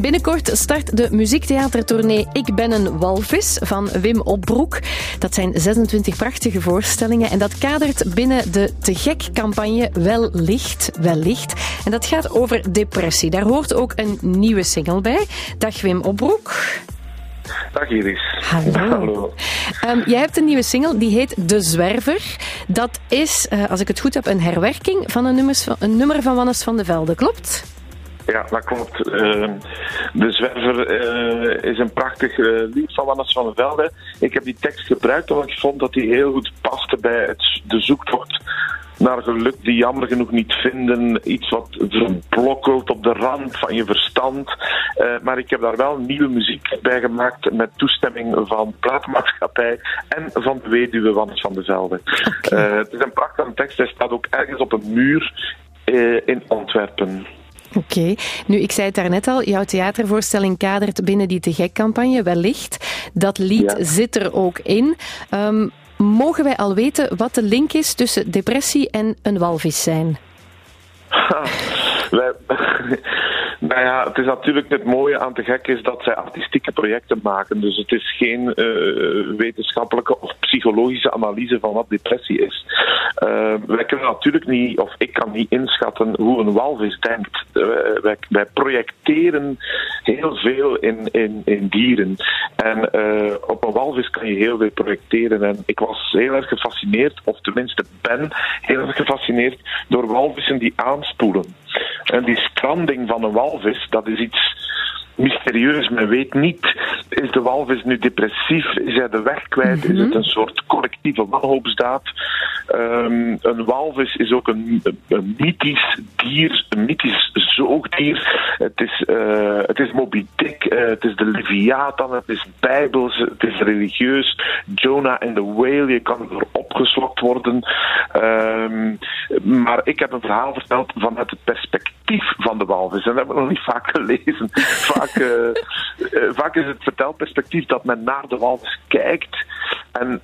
Binnenkort start de muziektheatertournee Ik ben een walvis van Wim Opbroek. Dat zijn 26 prachtige voorstellingen en dat kadert binnen de Te Gek-campagne Wellicht, Wellicht. En dat gaat over depressie. Daar hoort ook een nieuwe single bij. Dag Wim Opbroek. Dag Iris. Hallo. Um, jij hebt een nieuwe single, die heet De Zwerver. Dat is, uh, als ik het goed heb, een herwerking van een, nummers, een nummer van Wannes van de Velde, klopt? Ja, dat klopt. Uh, de Zwerver uh, is een prachtig uh, lied van Wannes van der Velde. Ik heb die tekst gebruikt omdat ik vond dat die heel goed paste bij het, de zoektocht naar geluk die jammer genoeg niet vinden. Iets wat verblokkelt op de rand van je verstand. Uh, maar ik heb daar wel nieuwe muziek bij gemaakt met toestemming van platenmaatschappij en van de weduwe Wannes van de Velde. Okay. Uh, het is een prachtige tekst. Hij staat ook ergens op een muur uh, in Antwerpen. Oké. Okay. Nu, ik zei het daarnet al, jouw theatervoorstelling kadert binnen die Te Gek-campagne wellicht. Dat lied ja. zit er ook in. Um, mogen wij al weten wat de link is tussen depressie en een walvis zijn? Ha, wij, nou ja, het is natuurlijk het mooie aan te gek is dat zij artistieke projecten maken. Dus het is geen uh, wetenschappelijke of psychologische analyse van wat depressie is. Uh, wij kunnen natuurlijk niet, of ik kan niet inschatten hoe een walvis denkt. Uh, wij, wij, projecteren heel veel in, in, in dieren. En op een walvis kan je heel veel projecteren. En ik was heel erg gefascineerd, of tenminste ben heel erg gefascineerd door walvissen die aanspoelen. En die stranding van een walvis, dat is iets mysterieus. Men weet niet, is de walvis nu depressief? Is hij de weg kwijt? Is het een soort collectieve wanhoopsdaad? Um, een walvis is ook een, een mythisch dier, een mythisch zoogdier. Het is, uh, het is Moby Dick, uh, het is de Leviathan, het is bijbels, het is religieus. Jonah en de whale, je kan erdoor opgeslokt worden. Um, maar ik heb een verhaal verteld vanuit het perspectief van de walvis. En dat heb ik nog niet vaak gelezen. Vaak, uh, vaak is het vertelperspectief dat men naar de walvis kijkt. En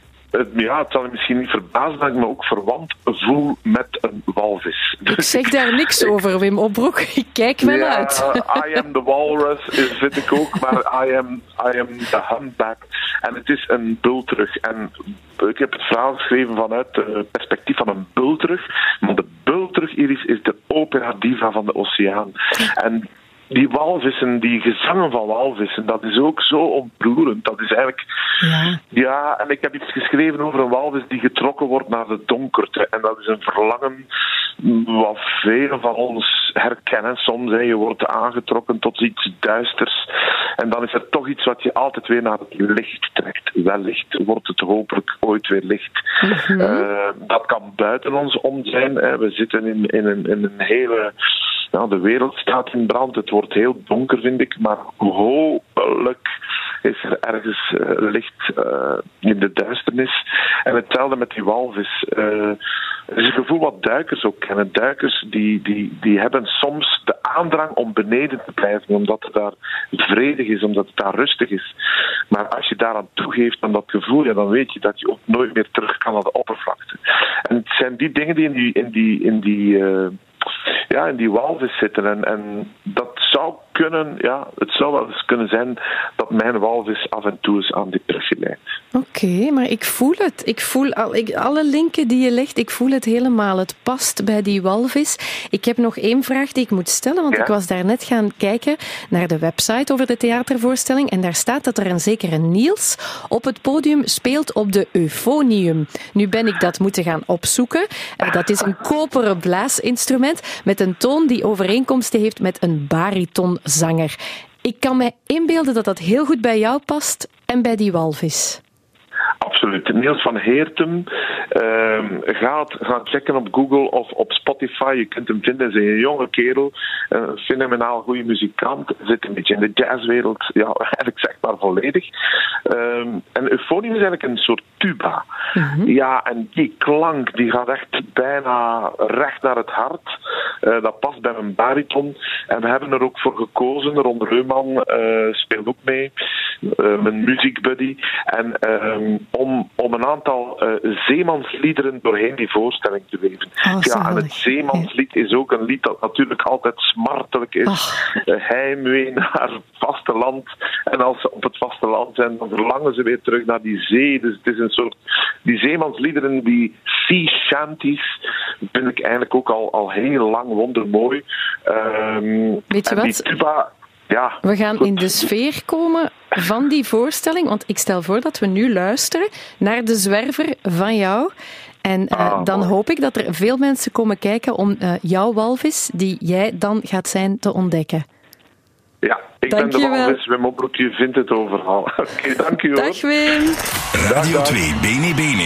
ja, het zal je misschien niet verbazen dat ik me ook verwant voel met een walvis. Ik dus zeg daar niks over, Wim Opbroek. Ik kijk wel ja, uit. I am the walrus, is, vind ik ook, maar I am, I am the humpback. En het is een bultrug. En ik heb het verhaal geschreven vanuit het perspectief van een bultrug. Maar de bultrug, Iris, is de opera diva van de oceaan. En die walvissen, die gezangen van walvissen, dat is ook zo ontroerend. Dat is eigenlijk. Ja. ja, en ik heb iets geschreven over een walvis die getrokken wordt naar de donkerte. En dat is een verlangen wat velen van ons herkennen. Soms hè, je wordt aangetrokken tot iets duisters. En dan is er toch iets wat je altijd weer naar het licht trekt. Wellicht wordt het hopelijk ooit weer licht. Mm-hmm. Uh, dat kan buiten ons om zijn. Hè. We zitten in, in, een, in een hele. Nou, de wereld staat in brand. Het wordt heel donker, vind ik. Maar hopelijk is er ergens uh, licht uh, in de duisternis. En hetzelfde met die walvis. Uh, is een gevoel wat duikers ook kennen. Duikers die, die, die hebben soms de aandrang om beneden te blijven, omdat het daar vredig is, omdat het daar rustig is. Maar als je daaraan toegeeft aan dat gevoel, ja, dan weet je dat je ook nooit meer terug kan naar de oppervlakte. En het zijn die dingen die in die, in die, in die ja, in die walvis zitten. En, en dat zou kunnen, ja, het zou wel eens kunnen zijn dat mijn walvis af en toe eens aan depressie leidt. Oké, okay, maar ik voel het. Ik voel al, ik, alle linken die je legt, ik voel het helemaal. Het past bij die walvis. Ik heb nog één vraag die ik moet stellen, want Ja? ik was daarnet gaan kijken naar de website over de theatervoorstelling en daar staat dat er een zekere Niels op het podium speelt op de euphonium. Nu ben ik dat moeten gaan opzoeken. Uh, dat is een koperen blaasinstrument met een toon die overeenkomsten heeft met een baritonzanger. Ik kan me inbeelden dat dat heel goed bij jou past en bij die walvis. Absoluut. Niels van Heertem. Uh, gaat gaan checken op Google of op Spotify. Je kunt hem vinden. Hij is een jonge kerel. Een fenomenaal goede muzikant. Zit een beetje in de jazzwereld. Ja, eigenlijk zeg maar volledig. Um, en Euphonium is eigenlijk een soort tuba. Mm-hmm. Ja, en die klank die gaat echt bijna recht naar het hart. Uh, dat past bij een bariton. En we hebben er ook voor gekozen. Ron Reumann uh, speelt ook mee. mijn muziekbuddy. En ehm, om, om een aantal zeemansliederen doorheen die voorstelling te weven. Oh, ja, en het zeemanslied is ook een lied dat natuurlijk altijd smartelijk is. Heimwee naar het vasteland. En als ze op het vasteland zijn, dan verlangen ze weer terug naar die zee. Dus het is een soort. Die zeemansliederen, die sea shanties, vind ik eigenlijk ook al, al heel lang wondermooi. Um, Weet je wat? Tuba, ja, We gaan goed. in de sfeer komen van die voorstelling. Want ik stel voor dat we nu luisteren naar de zwerver van jou. En eh, Ah, dan hoop ik dat er veel mensen komen kijken om eh, jouw walvis, die jij dan gaat zijn, te ontdekken. Ja, ik ben de walvis. Wim Oproep, je vindt het overal. Oké, dank u hoor. Dag Wim! Radio 2 Bene Bene.